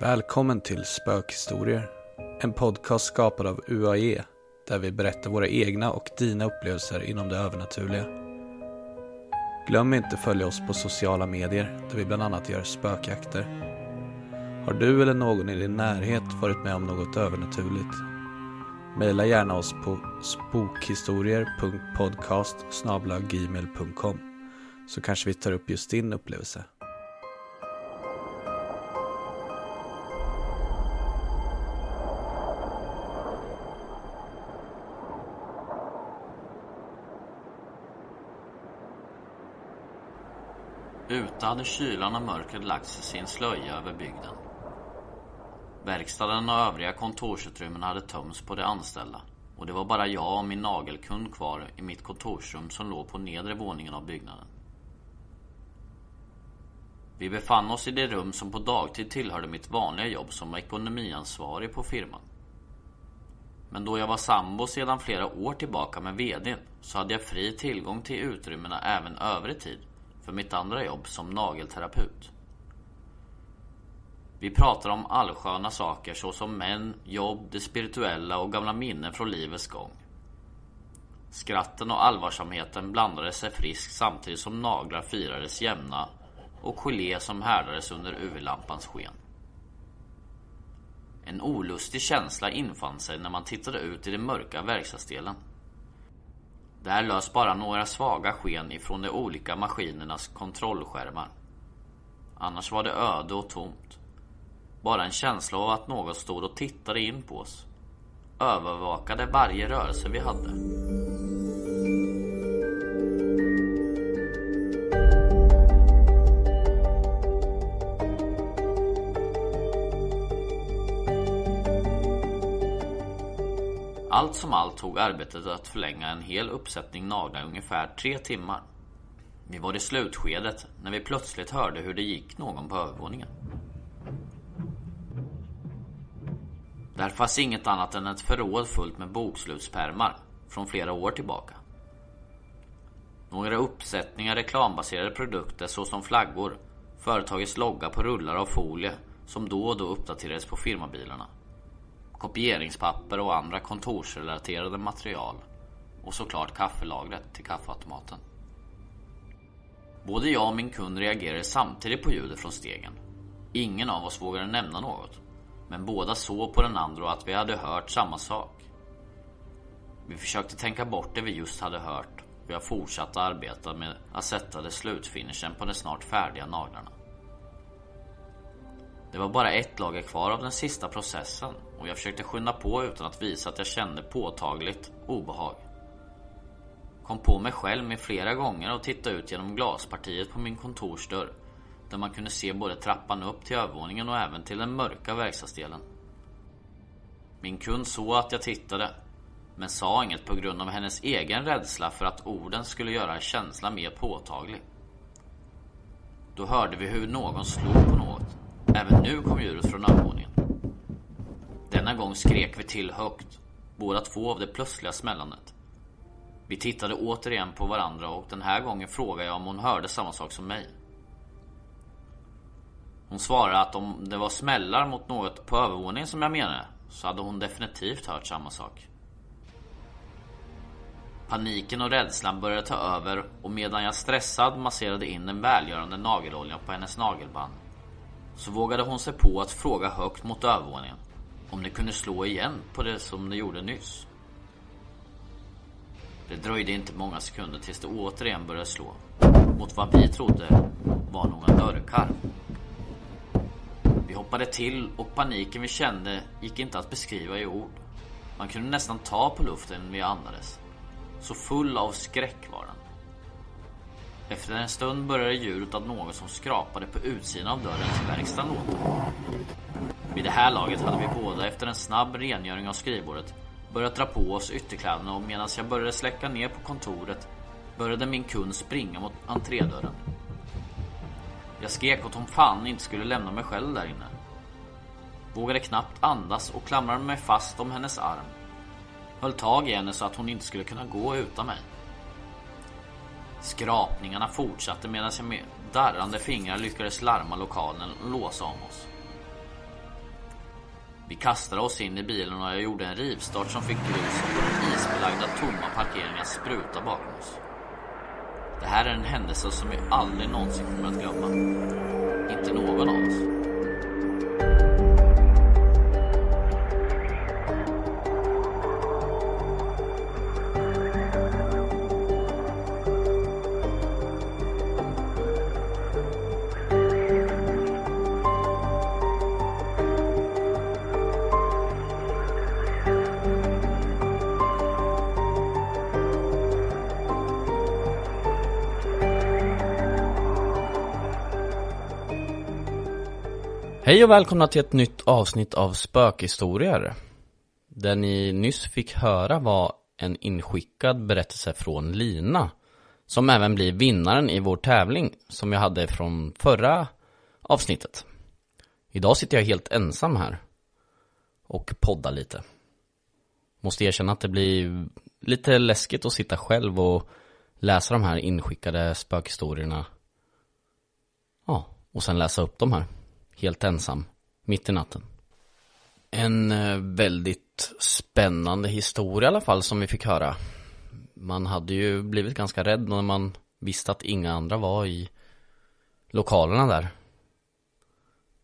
Välkommen till Spökhistorier. En podcast skapad av UAE där vi berättar våra egna och dina upplevelser inom det övernaturliga. Glöm inte följa oss på sociala medier där vi bland annat gör spökjakter. Har du eller någon i din närhet varit med om något övernaturligt? Maila gärna oss på spokhistorier.podcast så kanske vi tar upp just din upplevelse. Ute hade kylan och mörkret lagt sig sin slöja över bygden. Verkstaden och övriga kontorsutrymmen hade tömts på de anställda och det var bara jag och min nagelkund kvar i mitt kontorsrum som låg på nedre våningen av byggnaden. Vi befann oss i det rum som på dagtid tillhörde mitt vanliga jobb som ekonomiansvarig på firman. Men då jag var sambo sedan flera år tillbaka med VDn så hade jag fri tillgång till utrymmena även övrig tid för mitt andra jobb som nagelterapeut. Vi pratar om allsköna saker såsom män, jobb, det spirituella och gamla minnen från livets gång. Skratten och allvarsamheten blandade sig friskt samtidigt som naglar firades jämna och gelé som härdades under UV-lampans sken. En olustig känsla infann sig när man tittade ut i den mörka verkstadsdelen. Där lös bara några svaga sken ifrån de olika maskinernas kontrollskärmar. Annars var det öde och tomt. Bara en känsla av att någon stod och tittade in på oss. Övervakade varje rörelse vi hade. Allt som allt tog arbetet att förlänga en hel uppsättning naglar ungefär tre timmar. Vi var i slutskedet när vi plötsligt hörde hur det gick någon på övervåningen. Där fanns inget annat än ett förråd fullt med bokslutspärmar från flera år tillbaka. Några uppsättningar reklambaserade produkter såsom flaggor, företagets logga på rullar av folie som då och då uppdaterades på firmabilarna kopieringspapper och andra kontorsrelaterade material och såklart kaffelagret till kaffeautomaten. Både jag och min kund reagerade samtidigt på ljudet från stegen. Ingen av oss vågade nämna något. Men båda såg på den andra och att vi hade hört samma sak. Vi försökte tänka bort det vi just hade hört och jag fortsatte arbeta med att sätta det slutfinishen på de snart färdiga naglarna. Det var bara ett lager kvar av den sista processen och jag försökte skynda på utan att visa att jag kände påtagligt obehag. Kom på mig själv med flera gånger och tittade ut genom glaspartiet på min kontorsdörr där man kunde se både trappan upp till övervåningen och även till den mörka verkstadsdelen. Min kund såg att jag tittade men sa inget på grund av hennes egen rädsla för att orden skulle göra känslan mer påtaglig. Då hörde vi hur någon slog på något. Även nu kom ljudet från övervåningen. Denna gång skrek vi till högt, båda två av det plötsliga smällandet. Vi tittade återigen på varandra och den här gången frågade jag om hon hörde samma sak som mig. Hon svarade att om det var smällar mot något på övervåningen som jag menade så hade hon definitivt hört samma sak. Paniken och rädslan började ta över och medan jag stressad masserade in den välgörande nageloljan på hennes nagelband så vågade hon sig på att fråga högt mot övervåningen om det kunde slå igen på det som det gjorde nyss. Det dröjde inte många sekunder tills det återigen började slå mot vad vi trodde var några dörrkarm. Vi hoppade till och paniken vi kände gick inte att beskriva i ord. Man kunde nästan ta på luften vi andades. Så full av skräck var den. Efter en stund började ljudet av något som skrapade på utsidan av dörren till verkstaden låta. Vid det här laget hade vi båda efter en snabb rengöring av skrivbordet börjat dra på oss ytterkläderna och medan jag började släcka ner på kontoret började min kund springa mot entrédörren. Jag skrek att hon fan inte skulle lämna mig själv där inne. Vågade knappt andas och klamrade mig fast om hennes arm. Höll tag i henne så att hon inte skulle kunna gå utan mig. Skrapningarna fortsatte medan jag med darrande fingrar lyckades larma lokalen och låsa om oss. Vi kastade oss in i bilen och jag gjorde en rivstart som fick gruset på den isbelagda tomma parkeringen att spruta bakom oss. Det här är en händelse som vi aldrig någonsin kommer att glömma. Inte någon av oss. Hej och välkomna till ett nytt avsnitt av Spökhistorier. Det ni nyss fick höra var en inskickad berättelse från Lina. Som även blir vinnaren i vår tävling som jag hade från förra avsnittet. Idag sitter jag helt ensam här. Och poddar lite. Måste erkänna att det blir lite läskigt att sitta själv och läsa de här inskickade spökhistorierna. Ja, och sen läsa upp de här helt ensam, mitt i natten. En eh, väldigt spännande historia i alla fall som vi fick höra. Man hade ju blivit ganska rädd när man visste att inga andra var i lokalerna där.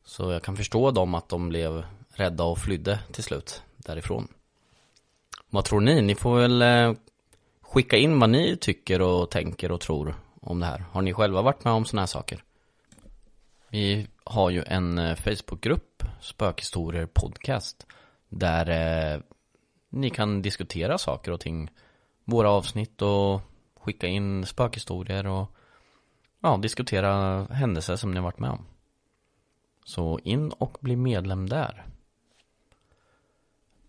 Så jag kan förstå dem att de blev rädda och flydde till slut därifrån. Vad tror ni? Ni får väl eh, skicka in vad ni tycker och tänker och tror om det här. Har ni själva varit med om sådana här saker? Vi har ju en eh, Facebookgrupp, Spökhistorier podcast, där eh, ni kan diskutera saker och ting, våra avsnitt och skicka in spökhistorier och ja, diskutera händelser som ni har varit med om. Så in och bli medlem där.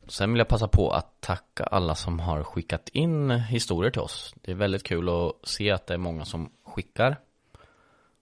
Sen vill jag passa på att tacka alla som har skickat in historier till oss. Det är väldigt kul att se att det är många som skickar.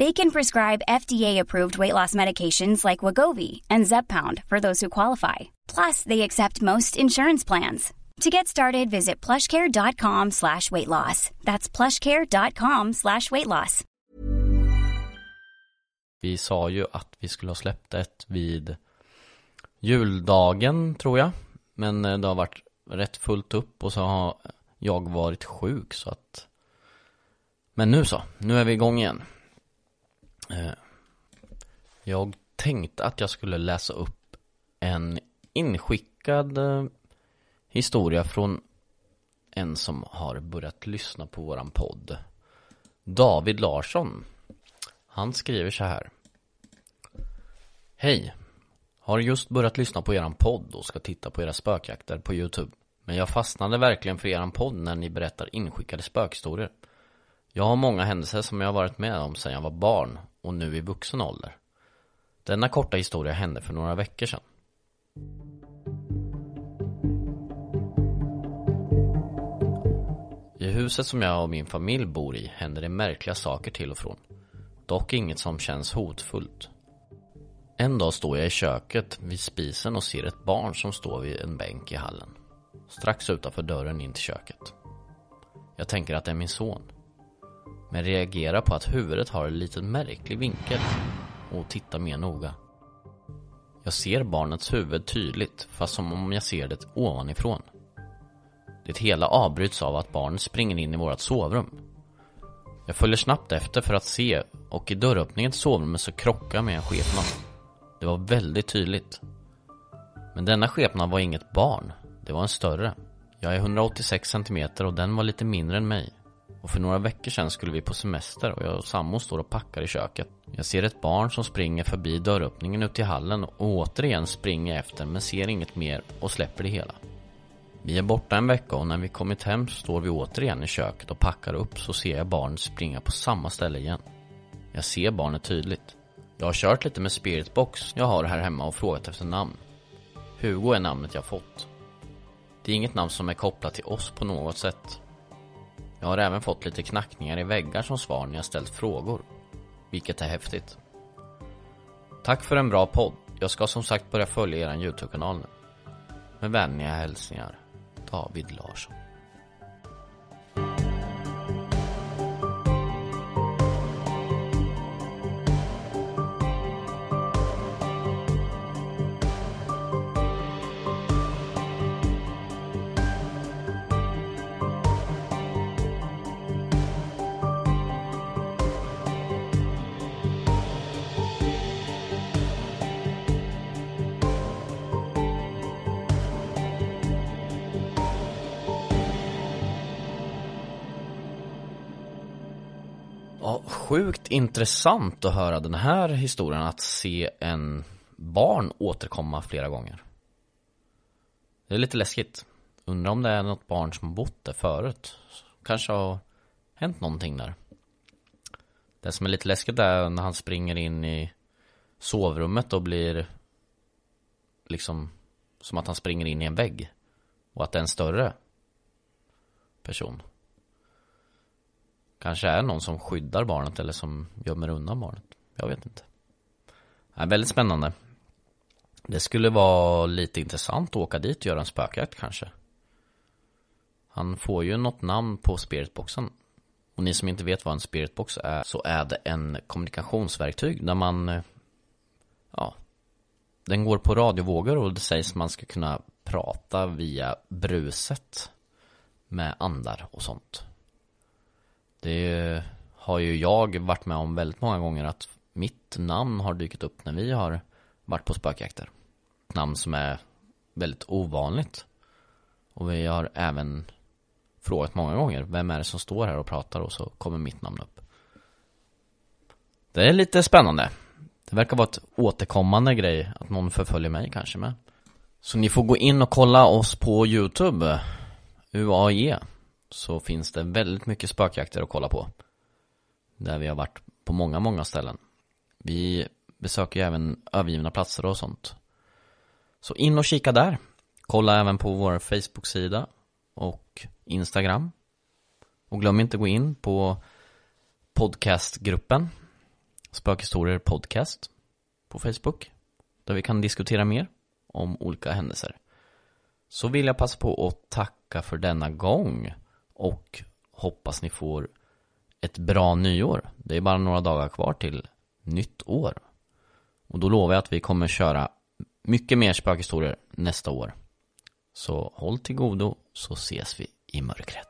They can prescribe FDA-approved weight loss medications like Wagovi and Zeppound for those who qualify. Plus, they accept most insurance plans. To get started, visit plushcare.com slash weight loss. That's plushcare.com slash weight loss. Vi sa ju att vi skulle ha släppt ett vid juldagen, tror jag. Men eh, det har varit rätt fullt upp och så har jag varit sjuk så att... Men nu så, nu är vi igång igen. Eh, jag tänkte att jag skulle läsa upp en inskickad eh, historia från en som har börjat lyssna på våran podd. David Larsson. Han skriver så här. Hej. Har just börjat lyssna på eran podd och ska titta på era spökjakter på Youtube. Men jag fastnade verkligen för eran podd när ni berättar inskickade spökhistorier. Jag har många händelser som jag har varit med om sedan jag var barn och nu i vuxen ålder. Denna korta historia hände för några veckor sedan. I huset som jag och min familj bor i händer det märkliga saker till och från. Dock inget som känns hotfullt. En dag står jag i köket vid spisen och ser ett barn som står vid en bänk i hallen. Strax utanför dörren in till köket. Jag tänker att det är min son. Men reagerar på att huvudet har en liten märklig vinkel och tittar mer noga. Jag ser barnets huvud tydligt fast som om jag ser det ovanifrån. Det hela avbryts av att barnet springer in i vårt sovrum. Jag följer snabbt efter för att se och i dörröppningen till sovrummet så krockar jag med en skepnad. Det var väldigt tydligt. Men denna skepnad var inget barn. Det var en större. Jag är 186 cm och den var lite mindre än mig. Och för några veckor sedan skulle vi på semester och jag och Sambo står och packar i köket. Jag ser ett barn som springer förbi dörröppningen ut i hallen och återigen springer efter men ser inget mer och släpper det hela. Vi är borta en vecka och när vi kommit hem står vi återigen i köket och packar upp så ser jag barnet springa på samma ställe igen. Jag ser barnet tydligt. Jag har kört lite med spiritbox jag har här hemma och frågat efter namn. Hugo är namnet jag fått. Det är inget namn som är kopplat till oss på något sätt. Jag har även fått lite knackningar i väggar som svar när jag ställt frågor. Vilket är häftigt. Tack för en bra podd. Jag ska som sagt börja följa er Youtube-kanal nu. Med vänliga hälsningar. David Larsson. Ja, sjukt intressant att höra den här historien, att se en barn återkomma flera gånger. Det är lite läskigt. Undrar om det är något barn som har bott där förut. Kanske har hänt någonting där. Det som är lite läskigt är när han springer in i sovrummet och blir liksom som att han springer in i en vägg. Och att det är en större person. Kanske är någon som skyddar barnet eller som gömmer undan barnet. Jag vet inte. Det är väldigt spännande. Det skulle vara lite intressant att åka dit och göra en spökjakt kanske. Han får ju något namn på spiritboxen. Och ni som inte vet vad en spiritbox är så är det en kommunikationsverktyg där man Ja Den går på radiovågor och det sägs man ska kunna prata via bruset med andar och sånt. Det har ju jag varit med om väldigt många gånger att mitt namn har dykt upp när vi har varit på spökjakter. Ett namn som är väldigt ovanligt. Och vi har även frågat många gånger, vem är det som står här och pratar och så kommer mitt namn upp. Det är lite spännande. Det verkar vara ett återkommande grej att någon förföljer mig kanske med. Så ni får gå in och kolla oss på Youtube, UAE så finns det väldigt mycket spökjakter att kolla på. Där vi har varit på många, många ställen. Vi besöker ju även övergivna platser och sånt. Så in och kika där. Kolla även på vår Facebook-sida och Instagram. Och glöm inte att gå in på podcastgruppen Spökhistorier podcast på Facebook. Där vi kan diskutera mer om olika händelser. Så vill jag passa på att tacka för denna gång och hoppas ni får ett bra nyår. Det är bara några dagar kvar till nytt år. Och då lovar jag att vi kommer köra mycket mer spökhistorier nästa år. Så håll till godo så ses vi i mörkret.